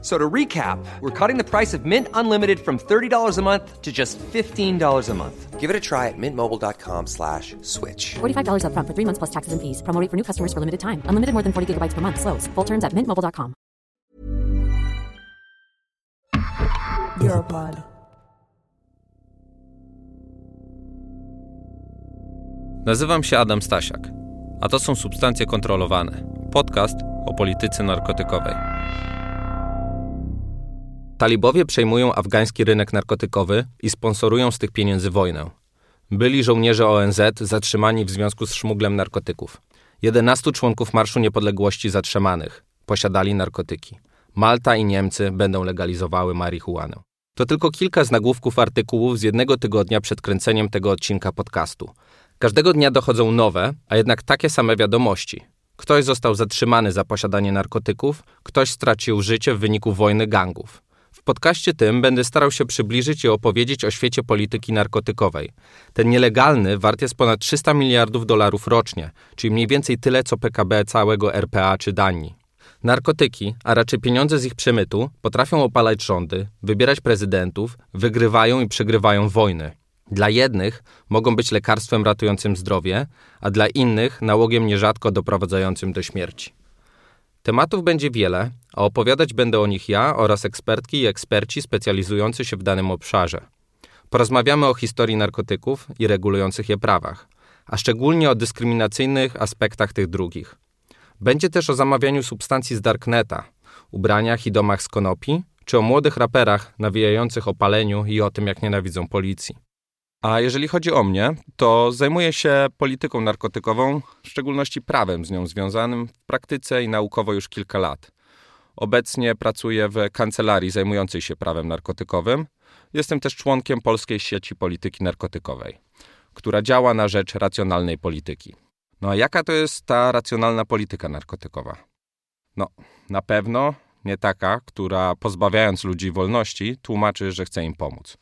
So to recap, we're cutting the price of Mint Unlimited from $30 a month to just $15 a month. Give it a try at mintmobile.com slash switch. $45 upfront for three months plus taxes and fees. Promo rate for new customers for limited time. Unlimited more than 40 gigabytes per month. Slows. Full terms at mintmobile.com. Europod. Nazywam się Adam Stasiak, a to są Substancje Kontrolowane, podcast o polityce narkotykowej. Talibowie przejmują afgański rynek narkotykowy i sponsorują z tych pieniędzy wojnę. Byli żołnierze ONZ zatrzymani w związku z szmuglem narkotyków. 11 członków Marszu Niepodległości zatrzymanych posiadali narkotyki. Malta i Niemcy będą legalizowały marihuanę. To tylko kilka z nagłówków artykułów z jednego tygodnia przed kręceniem tego odcinka podcastu. Każdego dnia dochodzą nowe, a jednak takie same wiadomości. Ktoś został zatrzymany za posiadanie narkotyków, ktoś stracił życie w wyniku wojny gangów. Podcaście tym będę starał się przybliżyć i opowiedzieć o świecie polityki narkotykowej. Ten nielegalny wart jest ponad 300 miliardów dolarów rocznie, czyli mniej więcej tyle co PKB całego RPA czy Danii. Narkotyki, a raczej pieniądze z ich przemytu, potrafią opalać rządy, wybierać prezydentów, wygrywają i przegrywają wojny. Dla jednych mogą być lekarstwem ratującym zdrowie, a dla innych nałogiem nierzadko doprowadzającym do śmierci. Tematów będzie wiele, a opowiadać będę o nich ja oraz ekspertki i eksperci specjalizujący się w danym obszarze. Porozmawiamy o historii narkotyków i regulujących je prawach, a szczególnie o dyskryminacyjnych aspektach tych drugich. Będzie też o zamawianiu substancji z darkneta, ubraniach i domach z konopi, czy o młodych raperach nawijających o paleniu i o tym, jak nienawidzą policji. A jeżeli chodzi o mnie, to zajmuję się polityką narkotykową, w szczególności prawem z nią związanym w praktyce i naukowo już kilka lat. Obecnie pracuję w kancelarii zajmującej się prawem narkotykowym. Jestem też członkiem Polskiej Sieci Polityki Narkotykowej, która działa na rzecz racjonalnej polityki. No a jaka to jest ta racjonalna polityka narkotykowa? No, na pewno nie taka, która pozbawiając ludzi wolności, tłumaczy, że chce im pomóc.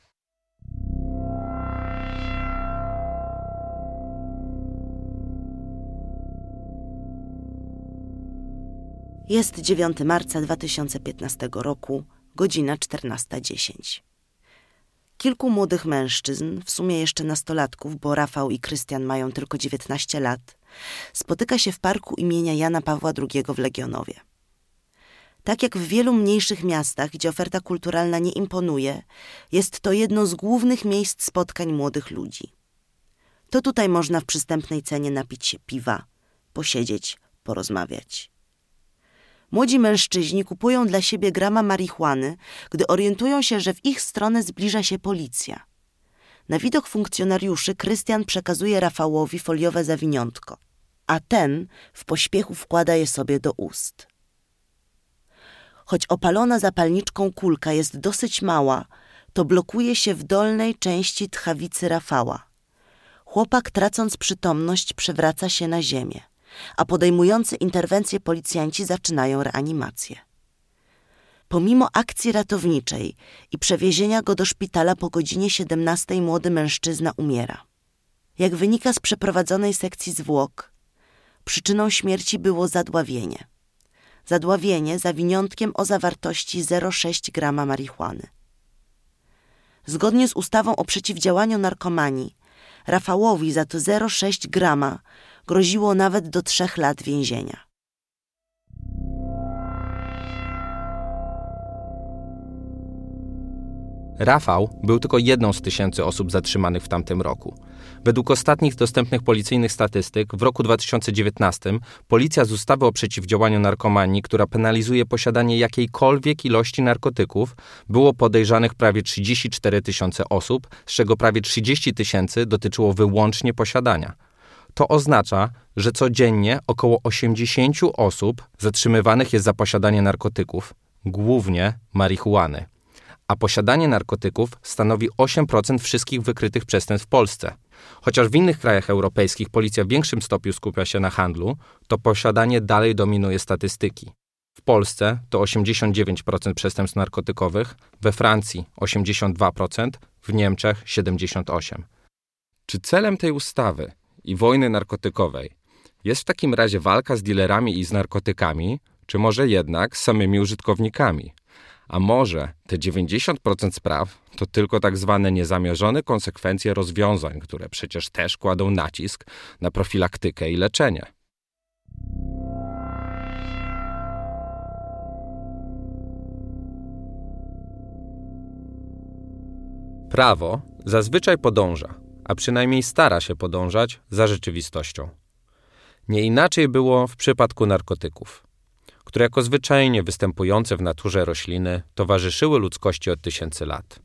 Jest 9 marca 2015 roku, godzina 14.10. Kilku młodych mężczyzn, w sumie jeszcze nastolatków, bo Rafał i Krystian mają tylko 19 lat, spotyka się w parku imienia Jana Pawła II w Legionowie. Tak jak w wielu mniejszych miastach, gdzie oferta kulturalna nie imponuje, jest to jedno z głównych miejsc spotkań młodych ludzi. To tutaj można w przystępnej cenie napić się piwa, posiedzieć, porozmawiać. Młodzi mężczyźni kupują dla siebie grama marihuany, gdy orientują się, że w ich stronę zbliża się policja. Na widok funkcjonariuszy Krystian przekazuje Rafałowi foliowe zawiniątko, a ten w pośpiechu wkłada je sobie do ust. Choć opalona zapalniczką kulka jest dosyć mała, to blokuje się w dolnej części tchawicy Rafała. Chłopak, tracąc przytomność, przewraca się na ziemię a podejmujący interwencję policjanci zaczynają reanimację. Pomimo akcji ratowniczej i przewiezienia go do szpitala po godzinie 17 młody mężczyzna umiera. Jak wynika z przeprowadzonej sekcji zwłok, przyczyną śmierci było zadławienie. Zadławienie zawiniątkiem o zawartości 0,6 grama marihuany. Zgodnie z ustawą o przeciwdziałaniu narkomanii, Rafałowi za to 0,6 grama groziło nawet do trzech lat więzienia. Rafał był tylko jedną z tysięcy osób zatrzymanych w tamtym roku. Według ostatnich dostępnych policyjnych statystyk w roku 2019 policja z ustawy o przeciwdziałaniu narkomanii, która penalizuje posiadanie jakiejkolwiek ilości narkotyków, było podejrzanych prawie 34 tysiące osób, z czego prawie 30 tysięcy dotyczyło wyłącznie posiadania. To oznacza, że codziennie około 80 osób zatrzymywanych jest za posiadanie narkotyków, głównie marihuany. A posiadanie narkotyków stanowi 8% wszystkich wykrytych przestępstw w Polsce. Chociaż w innych krajach europejskich policja w większym stopniu skupia się na handlu, to posiadanie dalej dominuje statystyki. W Polsce to 89% przestępstw narkotykowych, we Francji 82%, w Niemczech 78%. Czy celem tej ustawy i wojny narkotykowej jest w takim razie walka z dealerami i z narkotykami, czy może jednak z samymi użytkownikami? A może te 90% spraw to tylko tak zwane niezamierzone konsekwencje rozwiązań, które przecież też kładą nacisk na profilaktykę i leczenie? Prawo zazwyczaj podąża, a przynajmniej stara się podążać za rzeczywistością. Nie inaczej było w przypadku narkotyków, które jako zwyczajnie występujące w naturze rośliny towarzyszyły ludzkości od tysięcy lat.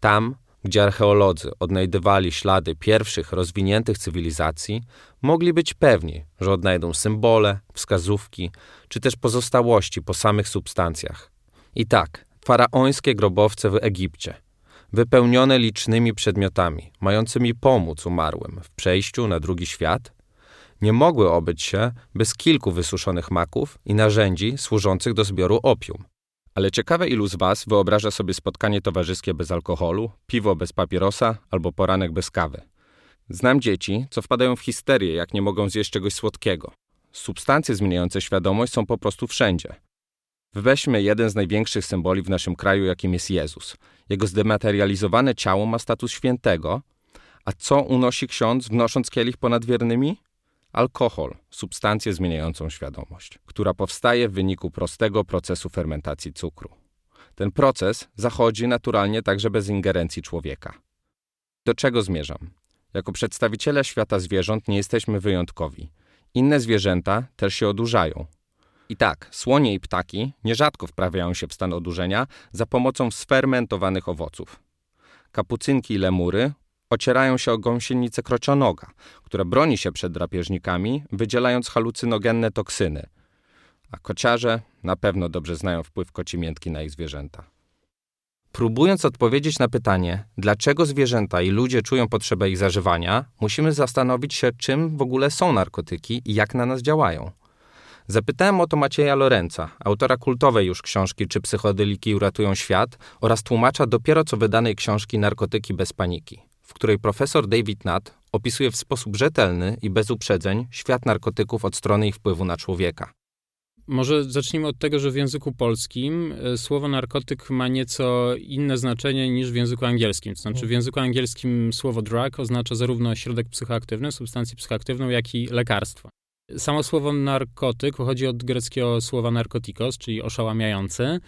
Tam, gdzie archeolodzy odnajdywali ślady pierwszych rozwiniętych cywilizacji, mogli być pewni, że odnajdą symbole, wskazówki czy też pozostałości po samych substancjach. I tak, faraońskie grobowce w Egipcie – wypełnione licznymi przedmiotami, mającymi pomóc umarłym w przejściu na drugi świat, nie mogły obyć się bez kilku wysuszonych maków i narzędzi służących do zbioru opium. Ale ciekawe, ilu z Was wyobraża sobie spotkanie towarzyskie bez alkoholu, piwo bez papierosa albo poranek bez kawy. Znam dzieci, co wpadają w histerię, jak nie mogą zjeść czegoś słodkiego. Substancje zmieniające świadomość są po prostu wszędzie. Weźmy jeden z największych symboli w naszym kraju, jakim jest Jezus. Jego zdematerializowane ciało ma status świętego, a co unosi ksiądz, wnosząc kielich ponad wiernymi? Alkohol, substancję zmieniającą świadomość, która powstaje w wyniku prostego procesu fermentacji cukru. Ten proces zachodzi naturalnie także bez ingerencji człowieka. Do czego zmierzam? Jako przedstawiciele świata zwierząt nie jesteśmy wyjątkowi. Inne zwierzęta też się odurzają, i tak, słonie i ptaki nierzadko wprawiają się w stan odurzenia za pomocą sfermentowanych owoców. Kapucynki i lemury ocierają się o gąsienicę krocionoga, która broni się przed drapieżnikami, wydzielając halucynogenne toksyny. A kociarze na pewno dobrze znają wpływ kocimiętki na ich zwierzęta. Próbując odpowiedzieć na pytanie, dlaczego zwierzęta i ludzie czują potrzebę ich zażywania, musimy zastanowić się, czym w ogóle są narkotyki i jak na nas działają. Zapytałem o to Macieja Lorenza, autora kultowej już książki Czy psychodeliki uratują świat oraz tłumacza dopiero co wydanej książki Narkotyki bez paniki, w której profesor David Nutt opisuje w sposób rzetelny i bez uprzedzeń świat narkotyków od strony ich wpływu na człowieka. Może zacznijmy od tego, że w języku polskim e, słowo narkotyk ma nieco inne znaczenie niż w języku angielskim. To znaczy w języku angielskim słowo drug oznacza zarówno środek psychoaktywny, substancję psychoaktywną, jak i lekarstwo. Samo słowo narkotyk pochodzi od greckiego słowa narkotikos, czyli oszałamiający.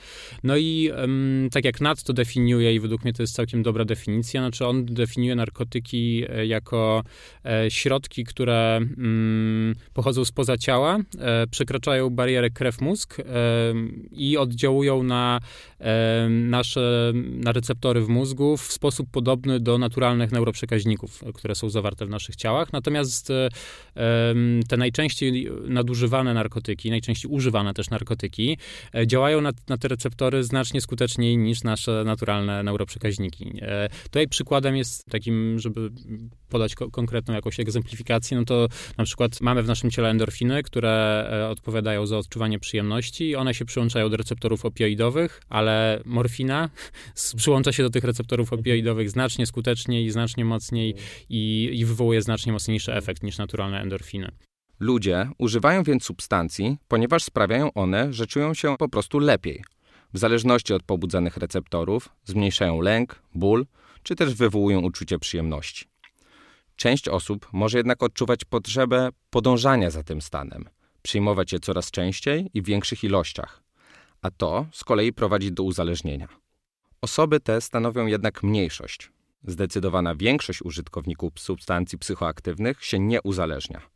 No i um, tak jak Nat to definiuje, i według mnie to jest całkiem dobra definicja, znaczy on definiuje narkotyki e, jako e, środki, które mm, pochodzą spoza ciała, e, przekraczają barierę krew-mózg e, i oddziałują na e, nasze na receptory w mózgu w sposób podobny do naturalnych neuroprzekaźników, które są zawarte w naszych ciałach. Natomiast e, te najczęściej najczęściej nadużywane narkotyki, najczęściej używane też narkotyki, e, działają na, na te receptory znacznie skuteczniej niż nasze naturalne neuroprzekaźniki. E, tutaj przykładem jest takim, żeby podać ko konkretną jakąś egzemplifikację, no to na przykład mamy w naszym ciele endorfiny, które e, odpowiadają za odczuwanie przyjemności. One się przyłączają do receptorów opioidowych, ale morfina przyłącza się do tych receptorów opioidowych znacznie skuteczniej, znacznie mocniej i, i wywołuje znacznie mocniejszy efekt niż naturalne endorfiny. Ludzie używają więc substancji, ponieważ sprawiają one, że czują się po prostu lepiej. W zależności od pobudzanych receptorów zmniejszają lęk, ból, czy też wywołują uczucie przyjemności. Część osób może jednak odczuwać potrzebę podążania za tym stanem, przyjmować je coraz częściej i w większych ilościach, a to z kolei prowadzi do uzależnienia. Osoby te stanowią jednak mniejszość. Zdecydowana większość użytkowników substancji psychoaktywnych się nie uzależnia.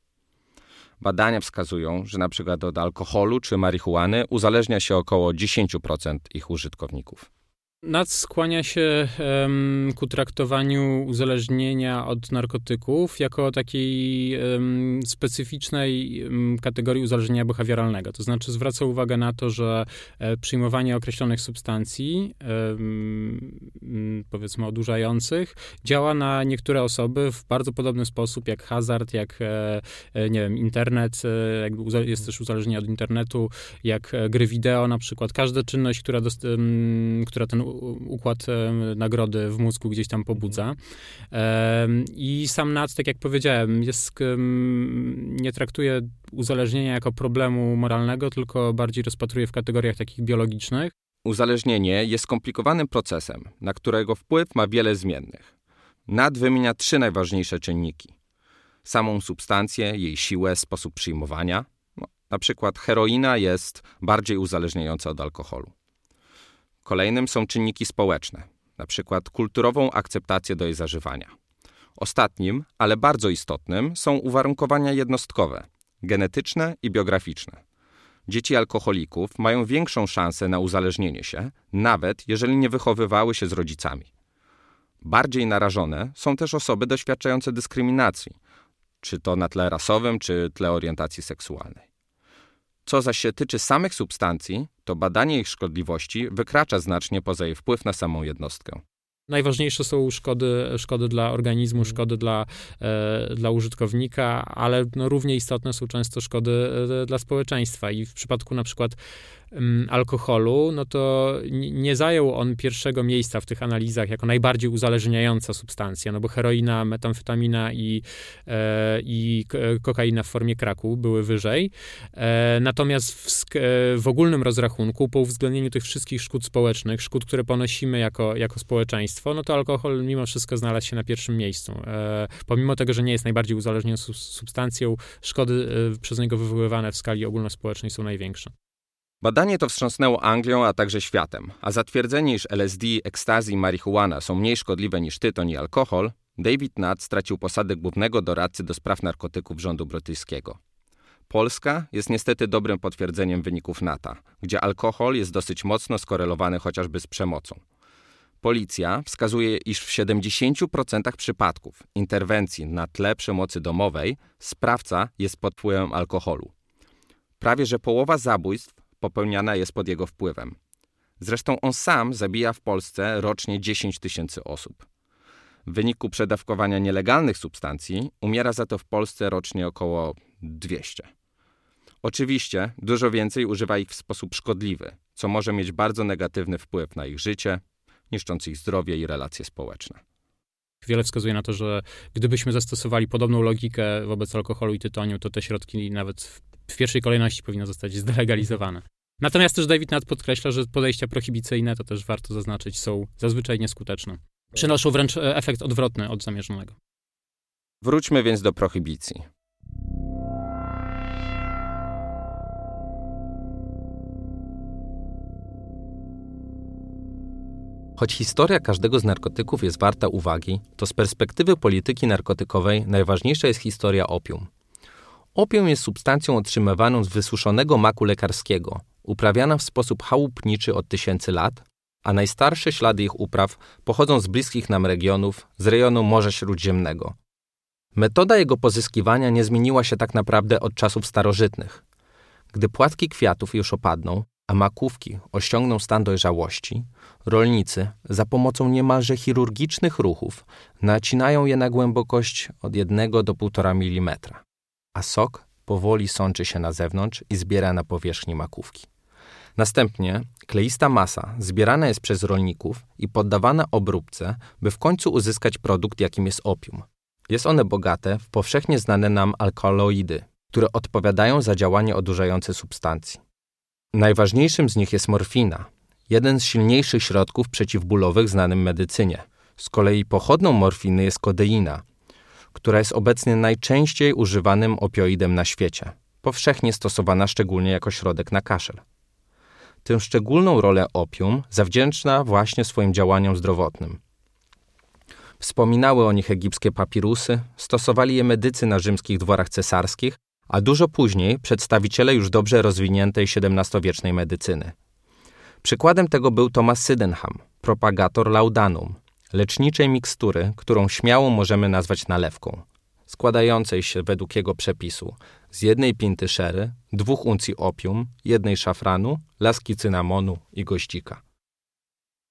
Badania wskazują, że na przykład od alkoholu czy marihuany uzależnia się około 10% ich użytkowników. NAC skłania się um, ku traktowaniu uzależnienia od narkotyków jako takiej um, specyficznej um, kategorii uzależnienia behawioralnego. To znaczy zwraca uwagę na to, że e, przyjmowanie określonych substancji, powiedzmy odurzających, działa na niektóre osoby w bardzo podobny sposób jak hazard, jak e, e nie wiem, internet, e, jest też uzależnienie od internetu, jak e, gry wideo na przykład. Każda czynność, która, dost, która ten układ nagrody w mózgu gdzieś tam pobudza. I sam NAC, tak jak powiedziałem, jest, nie traktuje uzależnienia jako problemu moralnego, tylko bardziej rozpatruje w kategoriach takich biologicznych. Uzależnienie jest skomplikowanym procesem, na którego wpływ ma wiele zmiennych. NAD wymienia trzy najważniejsze czynniki. Samą substancję, jej siłę, sposób przyjmowania. No, na przykład heroina jest bardziej uzależniająca od alkoholu. Kolejnym są czynniki społeczne, np. kulturową akceptację do jej zażywania. Ostatnim, ale bardzo istotnym, są uwarunkowania jednostkowe, genetyczne i biograficzne. Dzieci alkoholików mają większą szansę na uzależnienie się, nawet jeżeli nie wychowywały się z rodzicami. Bardziej narażone są też osoby doświadczające dyskryminacji, czy to na tle rasowym, czy tle orientacji seksualnej. Co zaś się tyczy samych substancji, to badanie ich szkodliwości wykracza znacznie poza jej wpływ na samą jednostkę. Najważniejsze są szkody, szkody dla organizmu, mhm. szkody dla, e, dla użytkownika, ale no, równie istotne są często szkody e, dla społeczeństwa. I w przypadku na przykład alkoholu, no to nie zajął on pierwszego miejsca w tych analizach jako najbardziej uzależniająca substancja, no bo heroina, metamfetamina i, e, i kokaina w formie kraku były wyżej. E, natomiast w, w ogólnym rozrachunku, po uwzględnieniu tych wszystkich szkód społecznych, szkód, które ponosimy jako, jako społeczeństwo, no to alkohol mimo wszystko znalazł się na pierwszym miejscu. E, pomimo tego, że nie jest najbardziej uzależniającą substancją, szkody przez niego wywoływane w skali ogólnospołecznej są największe. Badanie to wstrząsnęło Anglią, a także światem, a zatwierdzenie, iż LSD, ekstazji i marihuana są mniej szkodliwe niż tytoń i alkohol, David Nutt stracił posadę głównego doradcy do spraw narkotyków rządu brytyjskiego. Polska jest niestety dobrym potwierdzeniem wyników NATA, gdzie alkohol jest dosyć mocno skorelowany chociażby z przemocą. Policja wskazuje, iż w 70% przypadków interwencji na tle przemocy domowej sprawca jest pod wpływem alkoholu. Prawie że połowa zabójstw popełniana jest pod jego wpływem. Zresztą on sam zabija w Polsce rocznie 10 tysięcy osób. W wyniku przedawkowania nielegalnych substancji umiera za to w Polsce rocznie około 200. Oczywiście dużo więcej używa ich w sposób szkodliwy, co może mieć bardzo negatywny wpływ na ich życie, niszcząc ich zdrowie i relacje społeczne. Wiele wskazuje na to, że gdybyśmy zastosowali podobną logikę wobec alkoholu i tytoniu, to te środki nawet w pierwszej kolejności powinny zostać zdelegalizowane. Natomiast też David Nutt podkreśla, że podejścia prohibicyjne, to też warto zaznaczyć, są zazwyczaj nieskuteczne. Przynoszą wręcz e, efekt odwrotny od zamierzonego. Wróćmy więc do prohibicji. Choć historia każdego z narkotyków jest warta uwagi, to z perspektywy polityki narkotykowej najważniejsza jest historia opium. Opium jest substancją otrzymywaną z wysuszonego maku lekarskiego, uprawiana w sposób chałupniczy od tysięcy lat, a najstarsze ślady ich upraw pochodzą z bliskich nam regionów, z rejonu Morza Śródziemnego. Metoda jego pozyskiwania nie zmieniła się tak naprawdę od czasów starożytnych. Gdy płatki kwiatów już opadną, a makówki osiągną stan dojrzałości, rolnicy za pomocą niemalże chirurgicznych ruchów nacinają je na głębokość od 1 do 1,5 mm, a sok powoli sączy się na zewnątrz i zbiera na powierzchni makówki. Następnie kleista masa zbierana jest przez rolników i poddawana obróbce, by w końcu uzyskać produkt, jakim jest opium. Jest one bogate w powszechnie znane nam alkaloidy, które odpowiadają za działanie odurzające substancji. Najważniejszym z nich jest morfina, jeden z silniejszych środków przeciwbólowych znanym medycynie. Z kolei pochodną morfiny jest kodeina, która jest obecnie najczęściej używanym opioidem na świecie, powszechnie stosowana szczególnie jako środek na kaszel. Tę szczególną rolę opium zawdzięczna właśnie swoim działaniom zdrowotnym. Wspominały o nich egipskie papirusy, stosowali je medycy na rzymskich dworach cesarskich, a dużo później przedstawiciele już dobrze rozwiniętej XVII-wiecznej medycyny. Przykładem tego był Thomas Sydenham, propagator laudanum, leczniczej mikstury, którą śmiało możemy nazwać nalewką, składającej się według jego przepisu z jednej pinty szery, dwóch uncji opium, jednej szafranu, laski cynamonu i goździka.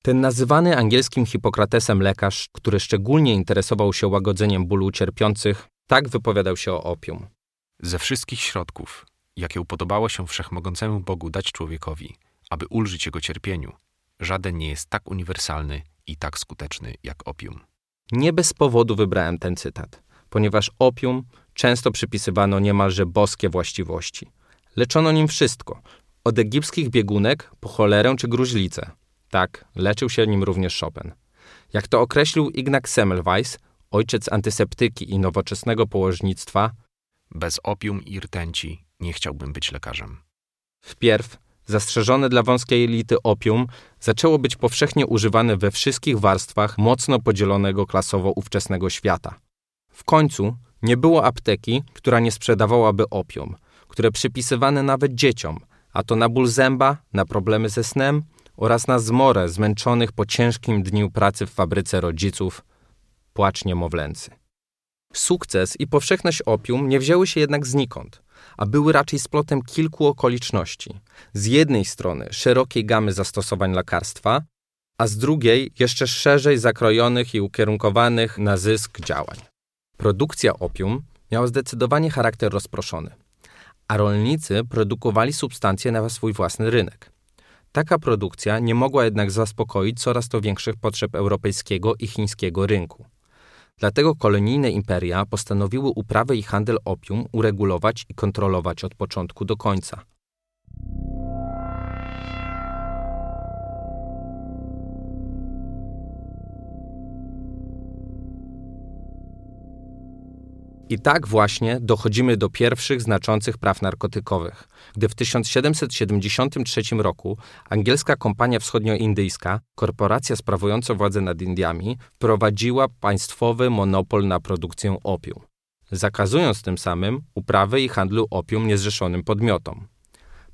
Ten nazywany angielskim Hipokratesem lekarz, który szczególnie interesował się łagodzeniem bólu cierpiących, tak wypowiadał się o opium. Ze wszystkich środków, jakie upodobało się wszechmogącemu Bogu dać człowiekowi, aby ulżyć jego cierpieniu, żaden nie jest tak uniwersalny i tak skuteczny jak opium. Nie bez powodu wybrałem ten cytat, ponieważ opium często przypisywano niemalże boskie właściwości. Leczono nim wszystko, od egipskich biegunek po cholerę czy gruźlicę. Tak, leczył się nim również Chopin. Jak to określił Ignaz Semmelweis, ojciec antyseptyki i nowoczesnego położnictwa, Bez opium i rtęci nie chciałbym być lekarzem. Wpierw zastrzeżone dla wąskiej elity opium zaczęło być powszechnie używane we wszystkich warstwach mocno podzielonego klasowo ówczesnego świata. W końcu nie było apteki, która nie sprzedawałaby opium, które przypisywane nawet dzieciom, a to na ból zęba, na problemy ze snem oraz na zmorę zmęczonych po ciężkim dniu pracy w fabryce rodziców, płacz niemowlęcy. Sukces i powszechność opium nie wzięły się jednak znikąd, a były raczej splotem kilku okoliczności. Z jednej strony szerokiej gamy zastosowań lekarstwa, a z drugiej jeszcze szerzej zakrojonych i ukierunkowanych na zysk działań. Produkcja opium miała zdecydowanie charakter rozproszony, a rolnicy produkowali substancje na swój własny rynek. Taka produkcja nie mogła jednak zaspokoić coraz to większych potrzeb europejskiego i chińskiego rynku. Dlatego kolonijne imperia postanowiły uprawę i handel opium uregulować i kontrolować od początku do końca. I tak właśnie dochodzimy do pierwszych znaczących praw narkotykowych, gdy w 1773 roku angielska kompania wschodnioindyjska, korporacja sprawująca władzę nad Indiami, wprowadziła państwowy monopol na produkcję opium, zakazując tym samym uprawy i handlu opium niezrzeszonym podmiotom.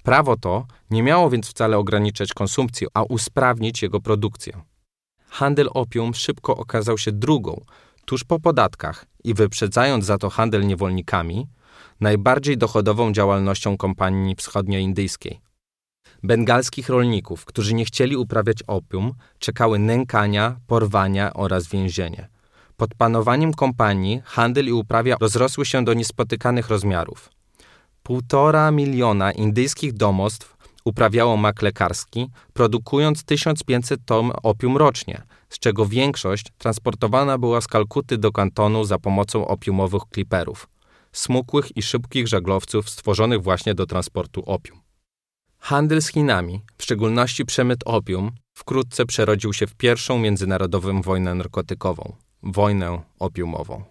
Prawo to nie miało więc wcale ograniczać konsumpcji, a usprawnić jego produkcję. Handel opium szybko okazał się drugą, tuż po podatkach i wyprzedzając za to handel niewolnikami, najbardziej dochodową działalnością kompanii wschodnioindyjskiej. Bengalskich rolników, którzy nie chcieli uprawiać opium, czekały nękania, porwania oraz więzienie. Pod panowaniem kompanii handel i uprawia rozrosły się do niespotykanych rozmiarów. Półtora miliona indyjskich domostw uprawiało mak lekarski, produkując 1500 ton opium rocznie, z czego większość transportowana była z Kalkuty do kantonu za pomocą opiumowych kliperów, smukłych i szybkich żaglowców stworzonych właśnie do transportu opium. Handel z Chinami, w szczególności przemyt opium, wkrótce przerodził się w pierwszą międzynarodową wojnę narkotykową wojnę opiumową.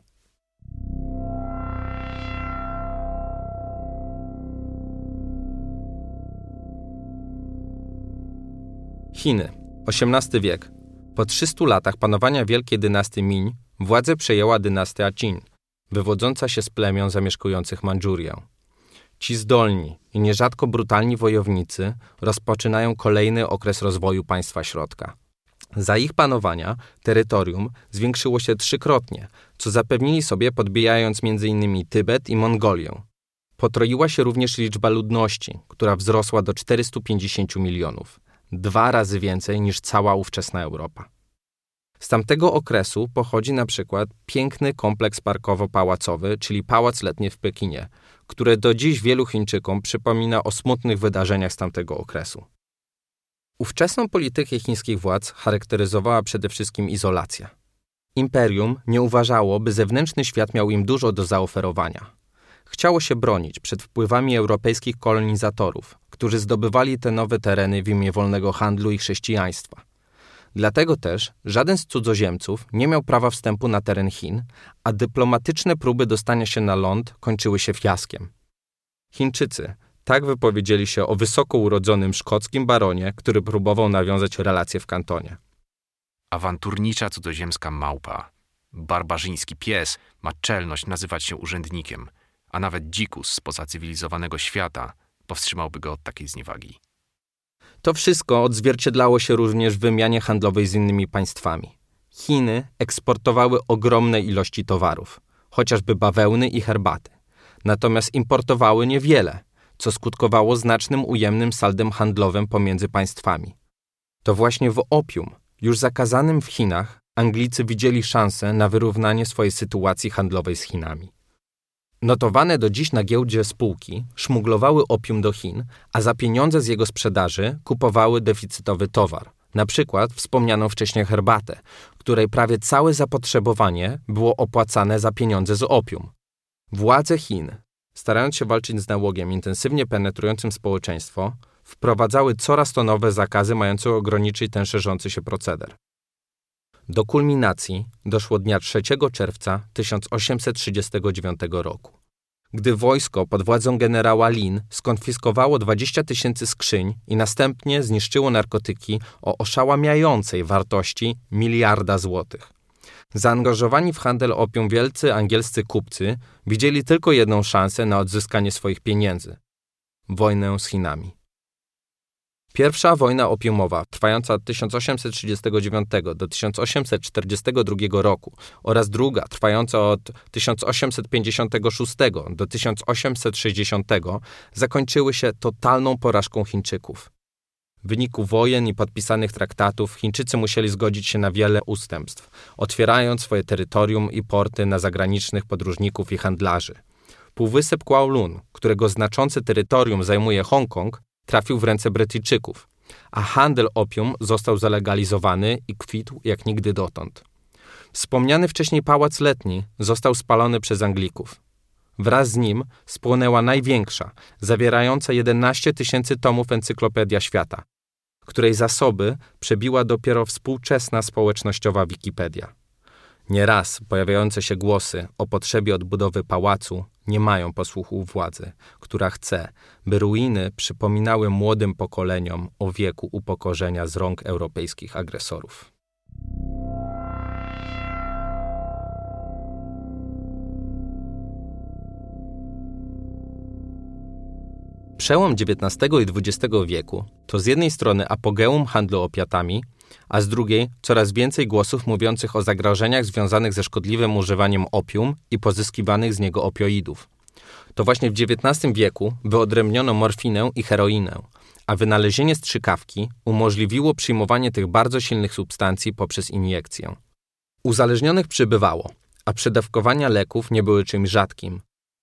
Chiny, XVIII wiek. Po 300 latach panowania wielkiej dynastii Ming władzę przejęła dynastia Qin, wywodząca się z plemion zamieszkujących Mandżurię. Ci zdolni i nierzadko brutalni wojownicy rozpoczynają kolejny okres rozwoju państwa środka. Za ich panowania terytorium zwiększyło się trzykrotnie, co zapewnili sobie podbijając m.in. Tybet i Mongolię. Potroiła się również liczba ludności, która wzrosła do 450 milionów dwa razy więcej niż cała ówczesna Europa. Z tamtego okresu pochodzi na przykład piękny kompleks parkowo-pałacowy, czyli Pałac Letni w Pekinie, który do dziś wielu Chińczykom przypomina o smutnych wydarzeniach z tamtego okresu. Ówczesną politykę chińskich władz charakteryzowała przede wszystkim izolacja. Imperium nie uważało, by zewnętrzny świat miał im dużo do zaoferowania. Chciało się bronić przed wpływami europejskich kolonizatorów, którzy zdobywali te nowe tereny w imię wolnego handlu i chrześcijaństwa. Dlatego też żaden z cudzoziemców nie miał prawa wstępu na teren Chin, a dyplomatyczne próby dostania się na ląd kończyły się fiaskiem. Chińczycy tak wypowiedzieli się o wysoko urodzonym szkockim baronie, który próbował nawiązać relacje w kantonie. Awanturnicza cudzoziemska małpa, barbarzyński pies ma czelność nazywać się urzędnikiem, a nawet dzikus spoza cywilizowanego świata powstrzymałby go od takiej zniewagi. To wszystko odzwierciedlało się również w wymianie handlowej z innymi państwami. Chiny eksportowały ogromne ilości towarów, chociażby bawełny i herbaty. Natomiast importowały niewiele, co skutkowało znacznym ujemnym saldem handlowym pomiędzy państwami. To właśnie w opium, już zakazanym w Chinach, Anglicy widzieli szansę na wyrównanie swojej sytuacji handlowej z Chinami. Notowane do dziś na giełdzie spółki szmuglowały opium do Chin, a za pieniądze z jego sprzedaży kupowały deficytowy towar, na przykład wspomnianą wcześniej herbatę, której prawie całe zapotrzebowanie było opłacane za pieniądze z opium. Władze Chin, starając się walczyć z nałogiem intensywnie penetrującym społeczeństwo, wprowadzały coraz to nowe zakazy mające ograniczyć ten szerzący się proceder. Do kulminacji doszło dnia 3 czerwca 1839 roku, gdy wojsko pod władzą generała Lin skonfiskowało 20 tysięcy skrzyń i następnie zniszczyło narkotyki o oszałamiającej wartości miliarda złotych. Zaangażowani w handel opium wielcy angielscy kupcy widzieli tylko jedną szansę na odzyskanie swoich pieniędzy wojnę z Chinami. Pierwsza wojna opiumowa, trwająca od 1839 do 1842 roku oraz druga, trwająca od 1856 do 1860, zakończyły się totalną porażką Chińczyków. W wyniku wojen i podpisanych traktatów Chińczycy musieli zgodzić się na wiele ustępstw, otwierając swoje terytorium i porty na zagranicznych podróżników i handlarzy. Półwysep Kowloon, którego znaczące terytorium zajmuje Hongkong, trafił w ręce Brytyjczyków, a handel opium został zalegalizowany i kwitł jak nigdy dotąd. Wspomniany wcześniej pałac letni został spalony przez Anglików. Wraz z nim spłonęła największa, zawierająca 11 tysięcy tomów Encyklopedia Świata, której zasoby przebiła dopiero współczesna społecznościowa Wikipedia. Nieraz pojawiające się głosy o potrzebie odbudowy pałacu nie mają posłuchu władzy, która chce, by ruiny przypominały młodym pokoleniom o wieku upokorzenia z rąk europejskich agresorów. Przełom XIX i XX wieku to z jednej strony apogeum handlu opiatami, a z drugiej coraz więcej głosów mówiących o zagrożeniach związanych ze szkodliwym używaniem opium i pozyskiwanych z niego opioidów. To właśnie w XIX wieku wyodrębniono morfinę i heroinę, a wynalezienie strzykawki umożliwiło przyjmowanie tych bardzo silnych substancji poprzez iniekcję. Uzależnionych przybywało, a przedawkowania leków nie były czymś rzadkim.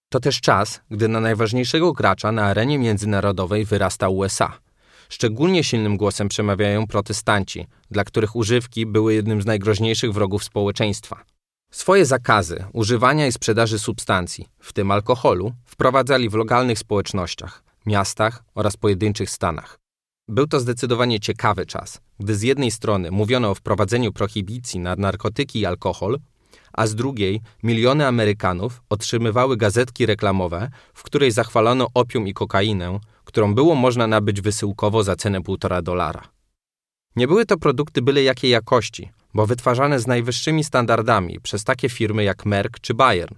To też czas, gdy na najważniejszego gracza na arenie międzynarodowej wyrasta USA – Szczególnie silnym głosem przemawiają protestanci, dla których używki były jednym z najgroźniejszych wrogów społeczeństwa. Swoje zakazy używania i sprzedaży substancji, w tym alkoholu, wprowadzali w lokalnych społecznościach, miastach oraz pojedynczych stanach. Był to zdecydowanie ciekawy czas, gdy z jednej strony mówiono o wprowadzeniu prohibicji na narkotyki i alkohol, a z drugiej miliony Amerykanów otrzymywały gazetki reklamowe, w której zachwalono opium i kokainę, którą było można nabyć wysyłkowo za cenę półtora dolara. Nie były to produkty byle jakiej jakości, bo wytwarzane z najwyższymi standardami przez takie firmy jak Merck czy Bayern.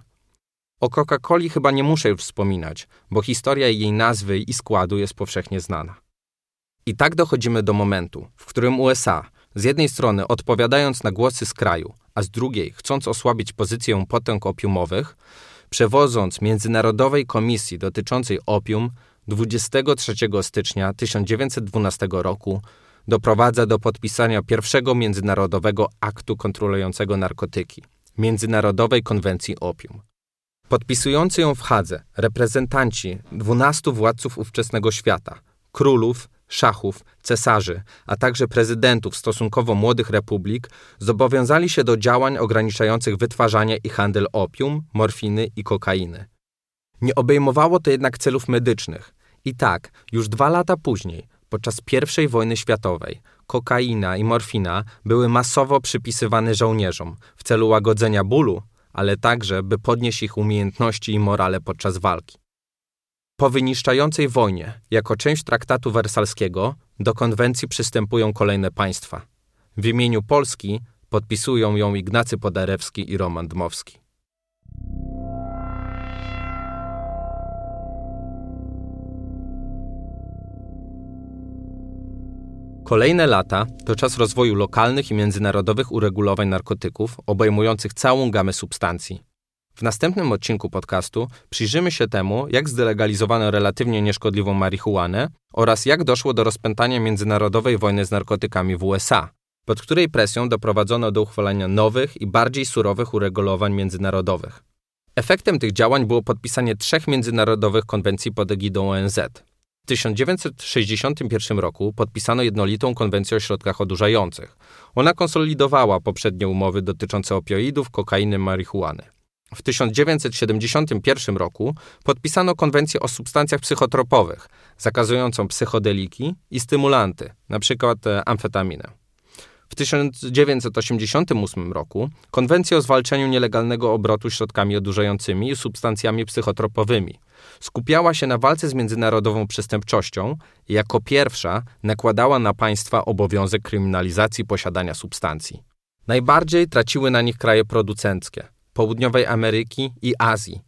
O Coca-Coli chyba nie muszę już wspominać, bo historia jej nazwy i składu jest powszechnie znana. I tak dochodzimy do momentu, w którym USA, z jednej strony odpowiadając na głosy z kraju, a z drugiej chcąc osłabić pozycję potęg opiumowych, przewodząc Międzynarodowej Komisji dotyczącej opium 23 stycznia 1912 roku doprowadza do podpisania pierwszego międzynarodowego aktu kontrolującego narkotyki Międzynarodowej Konwencji Opium. Podpisujący ją w Hadze reprezentanci 12 władców ówczesnego świata królów, szachów, cesarzy, a także prezydentów stosunkowo młodych republik zobowiązali się do działań ograniczających wytwarzanie i handel opium, morfiny i kokainy. Nie obejmowało to jednak celów medycznych, i tak, już dwa lata później, podczas I wojny światowej, kokaina i morfina były masowo przypisywane żołnierzom w celu łagodzenia bólu, ale także, by podnieść ich umiejętności i morale podczas walki. Po wyniszczającej wojnie, jako część traktatu wersalskiego, do konwencji przystępują kolejne państwa. W imieniu Polski podpisują ją Ignacy Podarewski i Roman Dmowski. Kolejne lata to czas rozwoju lokalnych i międzynarodowych uregulowań narkotyków obejmujących całą gamę substancji. W następnym odcinku podcastu przyjrzymy się temu, jak zdelegalizowano relatywnie nieszkodliwą marihuanę oraz jak doszło do rozpętania międzynarodowej wojny z narkotykami w USA, pod której presją doprowadzono do uchwalenia nowych i bardziej surowych uregulowań międzynarodowych. Efektem tych działań było podpisanie trzech międzynarodowych konwencji pod egidą ONZ. W 1961 roku podpisano jednolitą konwencję o środkach odurzających. Ona konsolidowała poprzednie umowy dotyczące opioidów, kokainy, marihuany. W 1971 roku podpisano konwencję o substancjach psychotropowych, zakazującą psychodeliki i stymulanty, np. amfetaminę. W 1988 roku konwencja o zwalczaniu nielegalnego obrotu środkami odurzającymi i substancjami psychotropowymi skupiała się na walce z międzynarodową przestępczością i jako pierwsza nakładała na państwa obowiązek kryminalizacji posiadania substancji. Najbardziej traciły na nich kraje producenckie Południowej Ameryki i Azji,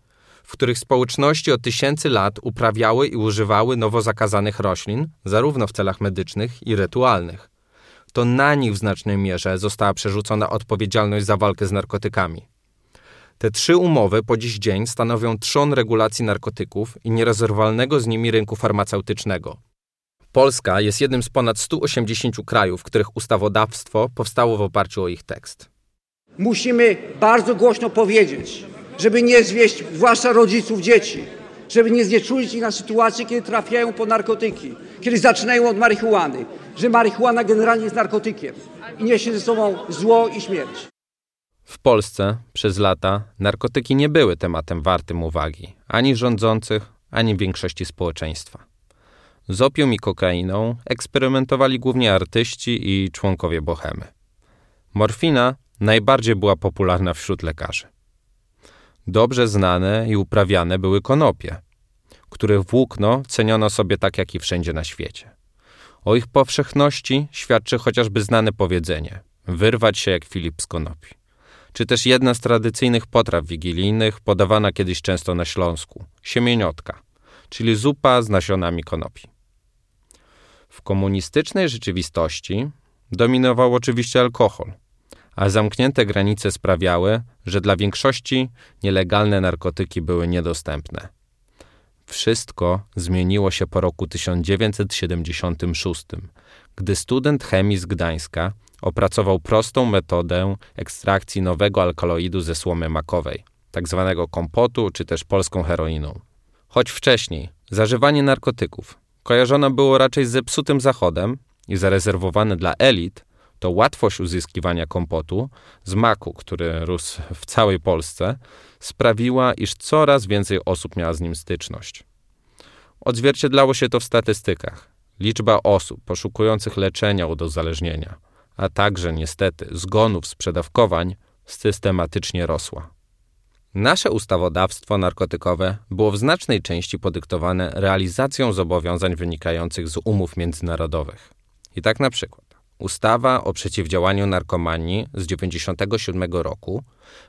w których społeczności od tysięcy lat uprawiały i używały nowo zakazanych roślin, zarówno w celach medycznych i rytualnych to na nich w znacznej mierze została przerzucona odpowiedzialność za walkę z narkotykami. Te trzy umowy po dziś dzień stanowią trzon regulacji narkotyków i nierozerwalnego z nimi rynku farmaceutycznego. Polska jest jednym z ponad 180 krajów, których ustawodawstwo powstało w oparciu o ich tekst. Musimy bardzo głośno powiedzieć, żeby nie zwieść, zwłaszcza rodziców dzieci, żeby nie znieczulić ich na sytuację, kiedy trafiają po narkotyki, kiedy zaczynają od marihuany, że marihuana generalnie jest narkotykiem i niesie ze sobą zło i śmierć. W Polsce przez lata narkotyki nie były tematem wartym uwagi ani rządzących, ani większości społeczeństwa. Z opium i kokainą eksperymentowali głównie artyści i członkowie bohemy. Morfina najbardziej była popularna wśród lekarzy. Dobrze znane i uprawiane były konopie, których włókno ceniono sobie tak jak i wszędzie na świecie. O ich powszechności świadczy chociażby znane powiedzenie wyrwać się jak Filip z konopi. Czy też jedna z tradycyjnych potraw wigilijnych, podawana kiedyś często na Śląsku siemieniotka, czyli zupa z nasionami konopi. W komunistycznej rzeczywistości dominował oczywiście alkohol, a zamknięte granice sprawiały, że dla większości nielegalne narkotyki były niedostępne. Wszystko zmieniło się po roku 1976, gdy student chemii z Gdańska opracował prostą metodę ekstrakcji nowego alkaloidu ze słomy makowej, tak zwanego kompotu czy też polską heroiną. Choć wcześniej zażywanie narkotyków kojarzone było raczej z zepsutym zachodem i zarezerwowane dla elit, to łatwość uzyskiwania kompotu z maku, który rósł w całej Polsce, sprawiła, iż coraz więcej osób miała z nim styczność. Odzwierciedlało się to w statystykach. Liczba osób poszukujących leczenia od uzależnienia, a także niestety zgonów z przedawkowań systematycznie rosła. Nasze ustawodawstwo narkotykowe było w znacznej części podyktowane realizacją zobowiązań wynikających z umów międzynarodowych. I tak na przykład Ustawa o przeciwdziałaniu narkomanii z 1997 roku,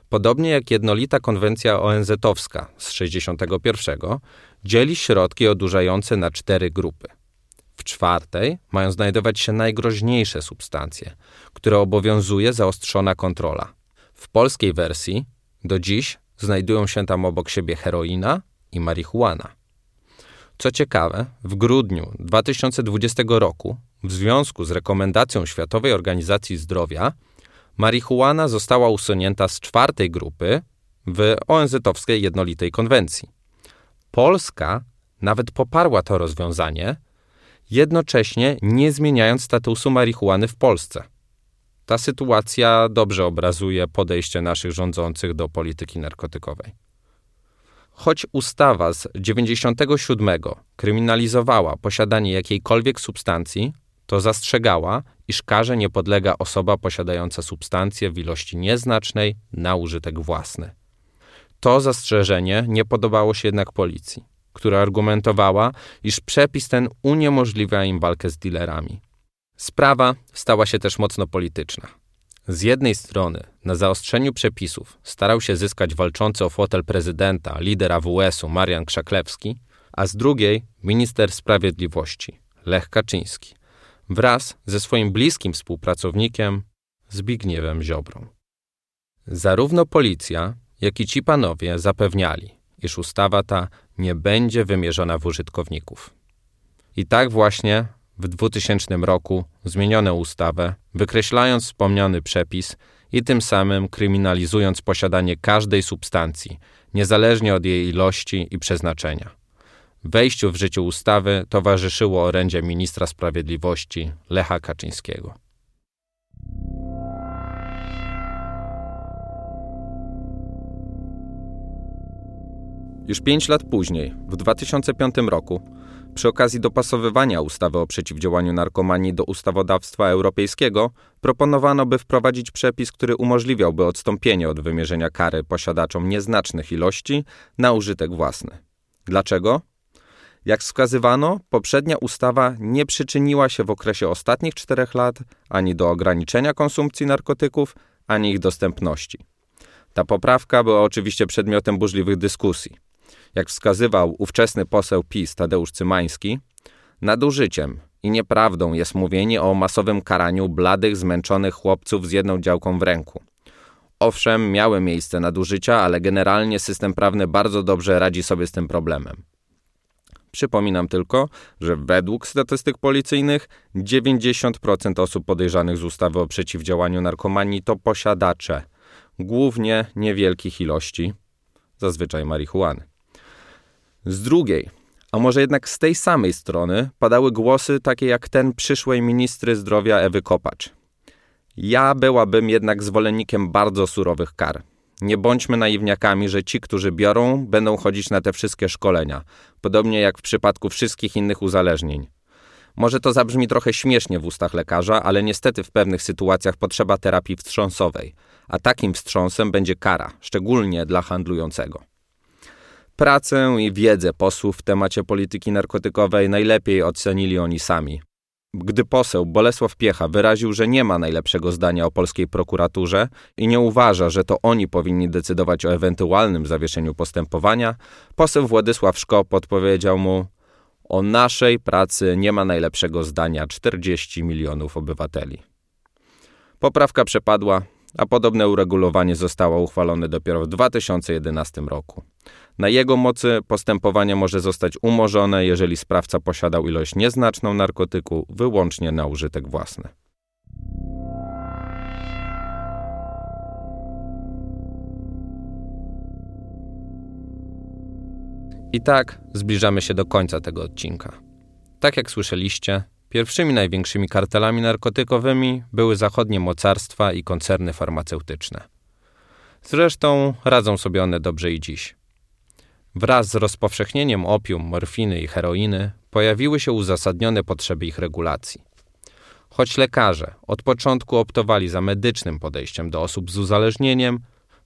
podobnie jak jednolita konwencja ONZ-owska z 1961, dzieli środki odurzające na cztery grupy. W czwartej mają znajdować się najgroźniejsze substancje, które obowiązuje zaostrzona kontrola. W polskiej wersji do dziś znajdują się tam obok siebie heroina i marihuana. Co ciekawe, w grudniu 2020 roku w związku z rekomendacją Światowej Organizacji Zdrowia marihuana została usunięta z czwartej grupy w ONZ-owskiej jednolitej konwencji. Polska nawet poparła to rozwiązanie, jednocześnie nie zmieniając statusu marihuany w Polsce. Ta sytuacja dobrze obrazuje podejście naszych rządzących do polityki narkotykowej. Choć ustawa z 97 kryminalizowała posiadanie jakiejkolwiek substancji, to zastrzegała, iż karze nie podlega osoba posiadająca substancję w ilości nieznacznej na użytek własny. To zastrzeżenie nie podobało się jednak policji, która argumentowała, iż przepis ten uniemożliwia im walkę z dealerami. Sprawa stała się też mocno polityczna. Z jednej strony na zaostrzeniu przepisów starał się zyskać walczący o fotel prezydenta, lider AWS-u Marian Krzaklewski, a z drugiej minister sprawiedliwości Lech Kaczyński – wraz ze swoim bliskim współpracownikiem Zbigniewem Ziobrą. Zarówno policja, jak i ci panowie zapewniali, iż ustawa ta nie będzie wymierzona w użytkowników. I tak właśnie w 2000 roku zmieniono ustawę, wykreślając wspomniany przepis i tym samym kryminalizując posiadanie każdej substancji, niezależnie od jej ilości i przeznaczenia. Wejściu w życie ustawy towarzyszyło orędzie ministra sprawiedliwości Lecha Kaczyńskiego. Już pięć lat później, w 2005 roku, przy okazji dopasowywania ustawy o przeciwdziałaniu narkomanii do ustawodawstwa europejskiego, proponowano, by wprowadzić przepis, który umożliwiałby odstąpienie od wymierzenia kary posiadaczom nieznacznych ilości na użytek własny. Dlaczego? Jak wskazywano, poprzednia ustawa nie przyczyniła się w okresie ostatnich czterech lat ani do ograniczenia konsumpcji narkotyków, ani ich dostępności. Ta poprawka była oczywiście przedmiotem burzliwych dyskusji. Jak wskazywał ówczesny poseł PiS Tadeusz Cymański, nadużyciem i nieprawdą jest mówienie o masowym karaniu bladych, zmęczonych chłopców z jedną działką w ręku. Owszem, miały miejsce nadużycia, ale generalnie system prawny bardzo dobrze radzi sobie z tym problemem. Przypominam tylko, że według statystyk policyjnych 90% osób podejrzanych z ustawy o przeciwdziałaniu narkomanii to posiadacze, głównie niewielkich ilości, zazwyczaj marihuany. Z drugiej, a może jednak z tej samej strony, padały głosy takie jak ten przyszłej ministry zdrowia Ewy Kopacz. Ja byłabym jednak zwolennikiem bardzo surowych kar. Nie bądźmy naiwniakami, że ci, którzy biorą, będą chodzić na te wszystkie szkolenia, podobnie jak w przypadku wszystkich innych uzależnień. Może to zabrzmi trochę śmiesznie w ustach lekarza, ale niestety w pewnych sytuacjach potrzeba terapii wstrząsowej, a takim wstrząsem będzie kara, szczególnie dla handlującego. Pracę i wiedzę posłów w temacie polityki narkotykowej najlepiej ocenili oni sami. Gdy poseł Bolesław Piecha wyraził, że nie ma najlepszego zdania o polskiej prokuraturze i nie uważa, że to oni powinni decydować o ewentualnym zawieszeniu postępowania, poseł Władysław Szkop odpowiedział mu: O naszej pracy nie ma najlepszego zdania 40 milionów obywateli. Poprawka przepadła, a podobne uregulowanie zostało uchwalone dopiero w 2011 roku. Na jego mocy postępowanie może zostać umorzone, jeżeli sprawca posiadał ilość nieznaczną narkotyku wyłącznie na użytek własny. I tak zbliżamy się do końca tego odcinka. Tak jak słyszeliście, pierwszymi największymi kartelami narkotykowymi były zachodnie mocarstwa i koncerny farmaceutyczne. Zresztą radzą sobie one dobrze i dziś. Wraz z rozpowszechnieniem opium, morfiny i heroiny pojawiły się uzasadnione potrzeby ich regulacji. Choć lekarze od początku optowali za medycznym podejściem do osób z uzależnieniem,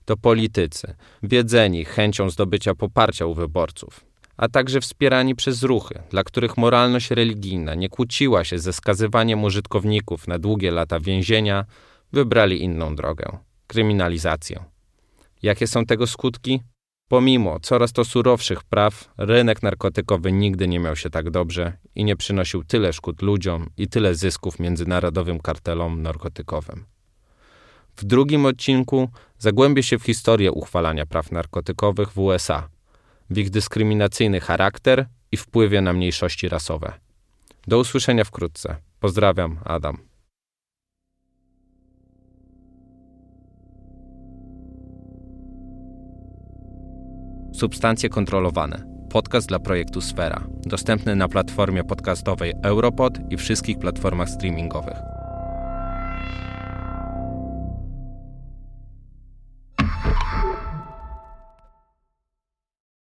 to politycy, wiedzeni chęcią zdobycia poparcia u wyborców, a także wspierani przez ruchy, dla których moralność religijna nie kłóciła się ze skazywaniem użytkowników na długie lata więzienia, wybrali inną drogę kryminalizację. Jakie są tego skutki? Pomimo coraz to surowszych praw, rynek narkotykowy nigdy nie miał się tak dobrze i nie przynosił tyle szkód ludziom i tyle zysków międzynarodowym kartelom narkotykowym. W drugim odcinku zagłębię się w historię uchwalania praw narkotykowych w USA, w ich dyskryminacyjny charakter i wpływie na mniejszości rasowe. Do usłyszenia wkrótce. Pozdrawiam, Adam. Substancje kontrolowane. Podcast dla projektu Sfera. Dostępny na platformie podcastowej Europod i wszystkich platformach streamingowych.